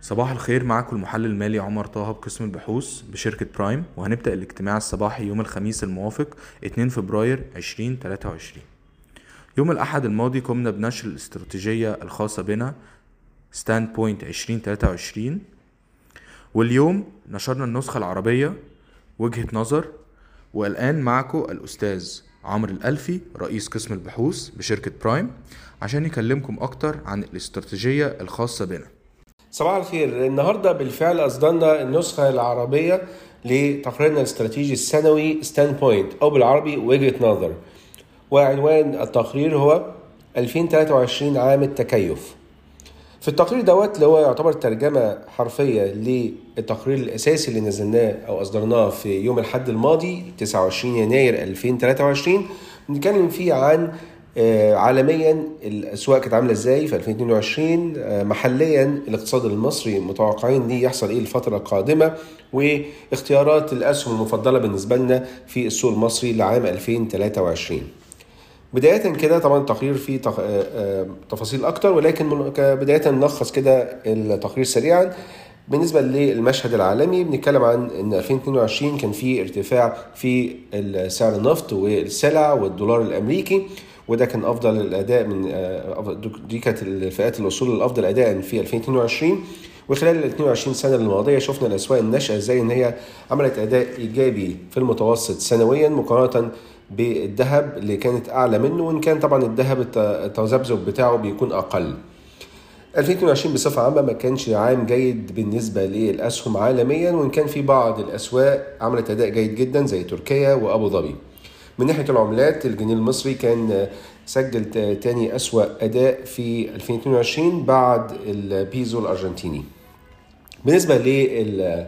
صباح الخير معكم المحلل المالي عمر طه بقسم البحوث بشركة برايم. وهنبدأ الاجتماع الصباحي يوم الخميس الموافق 2 فبراير 2023 يوم الأحد الماضي قمنا بنشر الاستراتيجية الخاصة بنا Standpoint 2023 واليوم نشرنا النسخة العربية وجهة نظر. والآن معكم الأستاذ عمرو الألفي رئيس قسم البحوث بشركة برايم عشان يكلمكم أكتر عن الاستراتيجية الخاصة بنا. صباح الخير. النهارده بالفعل أصدرنا النسخة العربية لتقريرنا الاستراتيجي السنوي Standpoint أو بالعربي وجهة نظر. وعنوان التقرير هو 2023 عام التكيف. في التقرير دوت اللي هو يعتبر ترجمة حرفية للتقرير الأساسي اللي نزلناه أو أصدرناه في يوم الأحد الماضي 29 يناير 2023 بنتكلم فيه عن عالميا الأسواق كانت عاملة إزاي في 2022 آه، محليا الاقتصاد المصري متوقعين ليه يحصل إيه الفترة القادمة؟ واختيارات الأسهم المفضلة بالنسبة لنا في السوق المصري لعام 2023 بداية كده طبعا التقرير فيه آه، آه، تفاصيل أكتر ولكن كبداية نلخص كده التقرير سريعا. بالنسبة للمشهد العالمي بنتكلم عن إن 2022 كان في ارتفاع في سعر النفط والسلع والدولار الأمريكي. وده كان أفضل الأداء من آه، دي كانت الفئات الوصول الافضل أداء في 2022 وخلال ال 22 سنة الماضية شفنا الأسواق الناشئة إزاي إن هي عملت أداء إيجابي في المتوسط سنويا مقارنة بالذهب اللي كانت أعلى منه وإن كان طبعا الذهب الت- التذبذب بتاعه بيكون أقل 2022 بصفة عامة ما كانش عام جيد بالنسبة للأسهم عالميا وإن كان في بعض الأسواق عملت أداء جيد جدا زي تركيا وأبو ظبي. من ناحية العملات الجنيه المصري كان سجل تاني أسوأ أداء في 2022 بعد البيزو الأرجنتيني. بالنسبة لل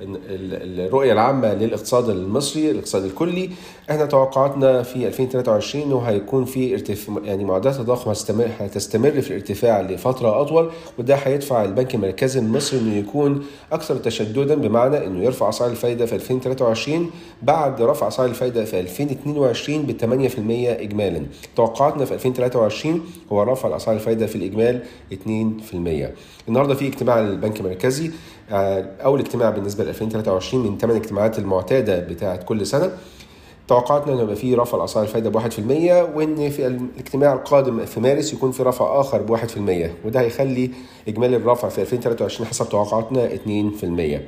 الرؤية العامة للاقتصاد المصري الاقتصاد الكلي. إحنا توقعاتنا في 2023 إنه هيكون في ارتفاع يعني معدلات التضخم هتستمر هتستمر في الارتفاع لفترة أطول وده هيدفع البنك المركزي المصري إنه يكون أكثر تشددا بمعنى إنه يرفع أسعار الفايدة في 2023 بعد رفع أسعار الفايدة في 2022 ب 8% اجمالا. توقعاتنا في 2023 هو رفع الاسعار الفايدة في الإجمال 2% النهارده في اجتماع للبنك المركزي. أول اجتماع بالنسبة ل 2023 من ثمان اجتماعات المعتادة بتاعه كل سنة. توقعاتنا إنه يبقى في رفع الأسعار الفايدة ب 1% وإن في الاجتماع القادم في مارس يكون في رفع آخر ب 1% وده هيخلي إجمالي الرفع في 2023 حسب توقعاتنا 2%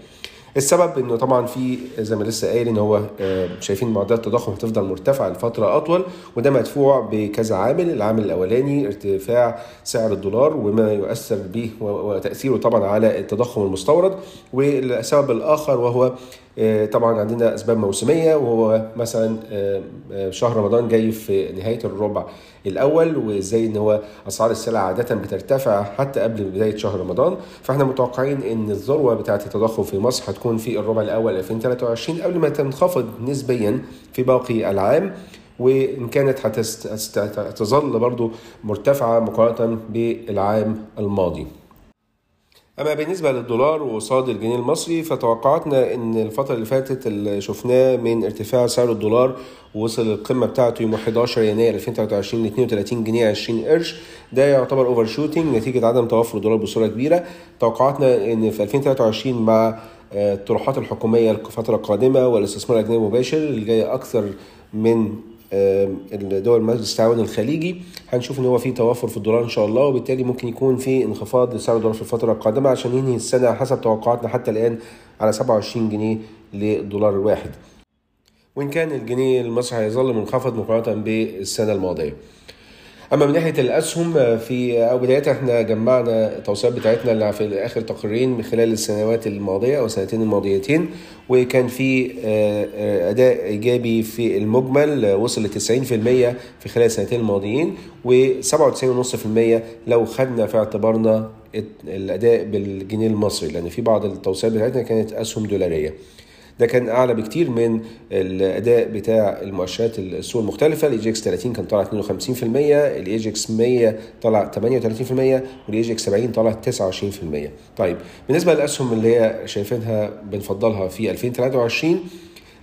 السبب إنه طبعا في زي ما لسه قايل إن هو آه، شايفين معدلات التضخم هتفضل مرتفعة لفترة أطول وده مدفوع بكذا عامل. العامل الأولاني ارتفاع سعر الدولار وما يؤثر به وتأثيره طبعا على التضخم المستورد. والسبب الآخر وهو آه، طبعا عندنا أسباب موسمية وهو مثلا آه، شهر رمضان جاي في نهاية الربع الأول وإزاي إن هو أسعار السلع عادة بترتفع حتى قبل بداية شهر رمضان. فإحنا متوقعين إن الذروة بتاعة التضخم في مصر هتكون في الربع الأول 2023 قبل ما تنخفض نسبيا في باقي العام وإن كانت هتظل برضو مرتفعة مقارنة بالعام الماضي. أما بالنسبة للدولار وقصاد الجنيه المصري فتوقعاتنا إن الفترة اللي فاتت اللي شفناه من ارتفاع سعر الدولار وصل القمة بتاعته يوم 11 يناير 2023 ل 32 جنيه 20 قرش. ده يعتبر overshooting نتيجة عدم توفر الدولار بصورة كبيرة. توقعاتنا إن في 2023 مع الطروحات الحكومية الفترة القادمة والاستثمار الأجنبي المباشر اللي جاي أكثر من الدول مجلس التعاون الخليجي. هنشوف إن هو في توافر في الدولار إن شاء الله وبالتالي ممكن يكون في انخفاض لسعر الدولار في الفترة القادمة عشان ينهي السنة حسب توقعاتنا حتى الآن على 27 جنيه للدولار الواحد وإن كان الجنيه المصري هيظل منخفض مقارنة بالسنة الماضية. أما من ناحية الأسهم في أو بدايه إحنا جمعنا التوصيات بتاعتنا اللي في آخر تقريرين من خلال السنوات الماضية أو السنتين الماضيتين وكان في آه، آه، أداء إيجابي في المجمل آه، وصل ل 90% في خلال السنتين الماضيين و97.5% لو خدنا في اعتبارنا الأداء بالجنيه المصري لأن في بعض التوصيات بتاعتنا كانت أسهم دولارية. ده كان أعلى بكتير من الأداء بتاع المؤشرات السوق المختلفة. ال EGX 30 كان طالع 52% ال EGX 100 طلع 38% وال EGX 70 طلع 29% طيب بالنسبة للاسهم اللي هي شايفينها بنفضلها في 2023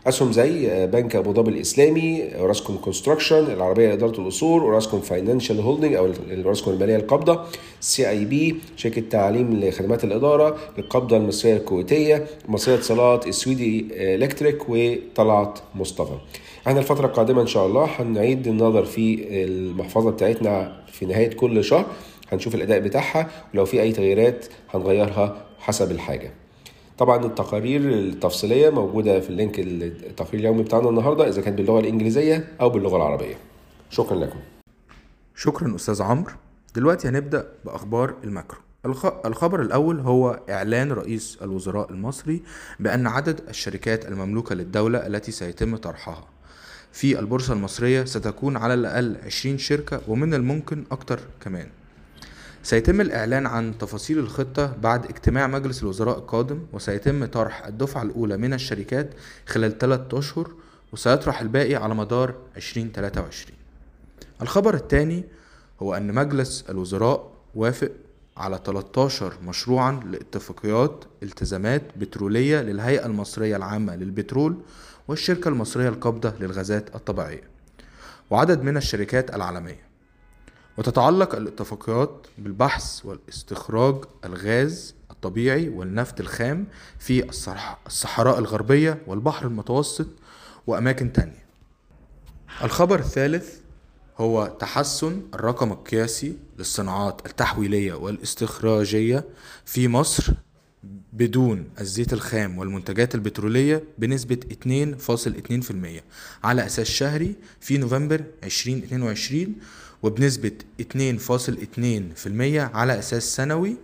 أسهم زي بنك أبو ظبي الإسلامي Orascom Construction العربية لإدارة الأصول Orascom Financial Holding أو اوراسكوم المالية القابضة CIB شركة تعليم لخدمات الإدارة القابضة المصرية الكويتية مصرية اتصالات السويدي Electric وطلعت مصطفى. إحنا الفترة القادمة إن شاء الله هنعيد النظر في المحفظة بتاعتنا في نهاية كل شهر هنشوف الأداء بتاعها ولو في أي تغييرات هنغيرها حسب الحاجة. طبعا التقارير التفصيلية موجودة في ال link التقرير اليومي بتاعنا النهارده إذا كان باللغة الإنجليزية أو باللغة العربية. شكرا لكم. شكرا أستاذ عمرو. دلوقتي هنبدأ بأخبار ال macro. الخبر الأول هو إعلان رئيس الوزراء المصري بأن عدد الشركات المملوكة للدولة التي سيتم طرحها في البورصة المصرية ستكون على الأقل 20 شركة ومن الممكن أكتر كمان. سيتم الإعلان عن تفاصيل الخطة بعد اجتماع مجلس الوزراء القادم وسيتم طرح الدفعة الأولى من الشركات خلال 3 أشهر وسيطرح الباقي على مدار 2023 الخبر الثاني هو أن مجلس الوزراء وافق على 13 مشروعا لاتفاقيات التزامات بترولية للهيئة المصرية العامة للبترول والشركة المصرية القابضة للغازات الطبيعية وعدد من الشركات العالمية. وتتعلق الاتفاقيات بالبحث والاستخراج الغاز الطبيعي والنفط الخام في الصحراء الغربية والبحر المتوسط وأماكن تانية. الخبر الثالث هو تحسن الرقم القياسي للصناعات التحويلية والاستخراجية في مصر بدون الزيت الخام والمنتجات البترولية بنسبة 2.2% على أساس شهري في نوفمبر 2022 وبنسبة 2.2% على أساس سنوي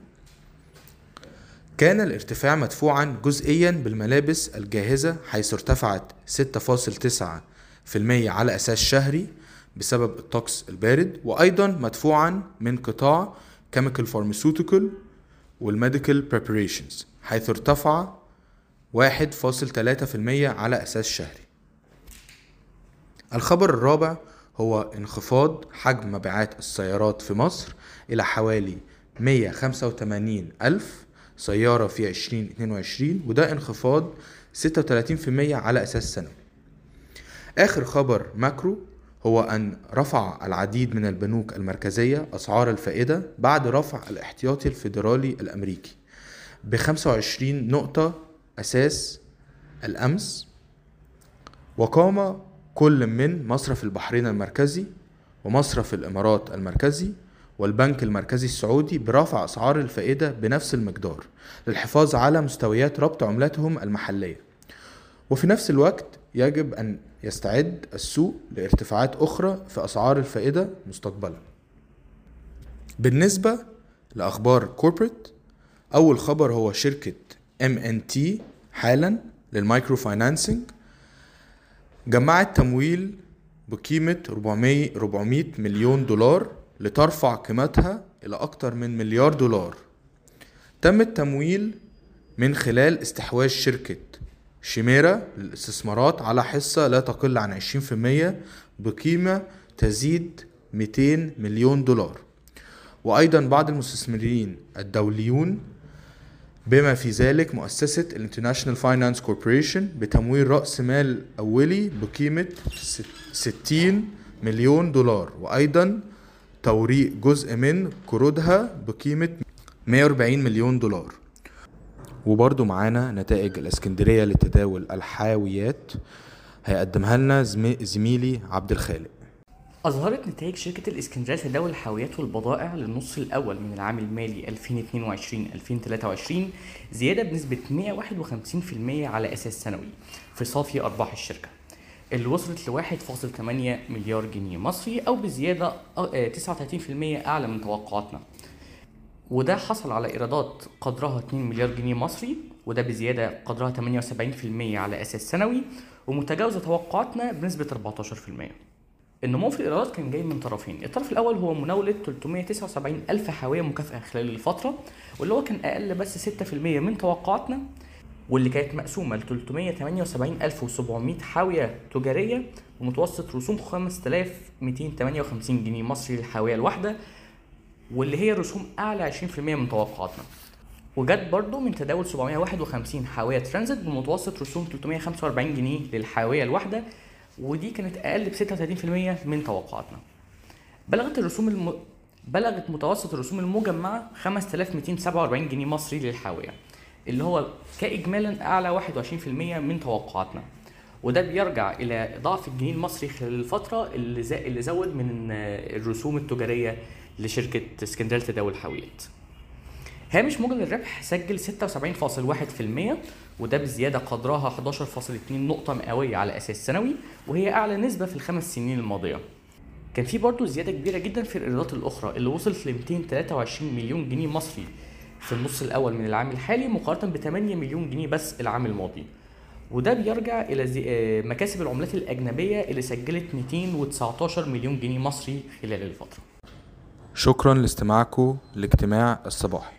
كان الارتفاع مدفوعا جزئيا بالملابس الجاهزة حيث ارتفعت 6.9% على أساس شهري بسبب الطقس البارد وأيضا مدفوعا من قطاع chemical pharmaceutical والميديكال preparations حيث ارتفع 1.3% على أساس شهري. الخبر الرابع هو انخفاض حجم مبيعات السيارات في مصر إلى حوالي 185 ألف سيارة في 2022 وده انخفاض 36% على أساس سنوي آخر خبر ماكرو هو أن رفع العديد من البنوك المركزية أسعار الفائدة بعد رفع الاحتياطي الفيدرالي الأمريكي ب 25 نقطة أساس الأمس وقام كل من مصرف البحرين المركزي ومصرف الإمارات المركزي والبنك المركزي السعودي برفع أسعار الفائدة بنفس المقدار للحفاظ على مستويات ربط عملاتهم المحلية. وفي نفس الوقت يجب أن يستعد السوق لارتفاعات أخرى في أسعار الفائدة مستقبلا. بالنسبة لأخبار corporate أول خبر هو شركة MNT حالا لل micro financing. جمعت تمويل بقيمة 400 400 مليون دولار لترفع قيمتها إلى أكثر من مليار دولار. تم التمويل من خلال استحواذ شركة شيميرا للاستثمارات على حصة لا تقل عن 20% بقيمة تزيد 200 مليون دولار. وأيضا بعض المستثمرين الدوليون بما في ذلك مؤسسة ال International Finance Corporation بتمويل رأس مال أولي بقيمة 60 مليون دولار وأيضا توريق جزء من قروضها بقيمة 140 مليون دولار. وبرضو معانا نتائج الإسكندرية لتداول الحاويات هيقدمها لنا زميلي عبد الخالق. أظهرت نتائج شركة الإسكندرية لتداول الحاويات والبضائع للنص الأول من العام المالي 2022-2023 زيادة بنسبة 151% على أساس سنوي في صافي أرباح الشركة. اللي وصلت ل 1.8 مليار جنيه مصري أو بزيادة 39% أعلى من توقعاتنا. وده حصل على إيرادات قدرها 2 مليار جنيه مصري وده بزيادة قدرها 78% على أساس سنوي ومتجاوزة توقعاتنا بنسبة 14% النمو في الإيرادات كان جاي من طرفين. الطرف الأول هو مناولة 379 ألف حاوية مكافأة خلال الفترة واللي هو كان أقل بس 6% من توقعاتنا واللي كانت مقسومة ل 378700 حاوية تجارية بمتوسط رسوم 5258 جنيه مصري للحاوية الواحدة واللي هي رسوم أعلى 20% من توقعاتنا. وجت برضه من تداول 751 حاوية ترانزيت بمتوسط رسوم 345 جنيه للحاوية الواحدة ودي كانت أقل ب 36% من توقعاتنا. بلغت الرسوم الم... بلغت متوسط الرسوم المجمعة 5247 جنيه مصري للحاوية اللي هو كإجمالا أعلى 21% من توقعاتنا وده بيرجع إلى ضعف الجنيه المصري خلال الفترة اللي. اللي زود من الرسوم التجارية لشركة اسكندرية لتداول الحاويات هامش مجمل الربح سجل 76.1% وده بزيادة قدرها 11.2 نقطة مئوية على أساس سنوي وهي أعلى نسبة في الخمس سنين الماضية. كان في برضه زيادة كبيرة جدا في الإيرادات الأخرى اللي وصلت ل 223 مليون جنيه مصري في النص الأول من العام الحالي مقارنة ب 8 مليون جنيه بس العام الماضي. وده بيرجع إلى زي... مكاسب العملات الأجنبية اللي سجلت 219 مليون جنيه مصري خلال الفترة. شكرا لاستماعكم لاجتماع الصباحي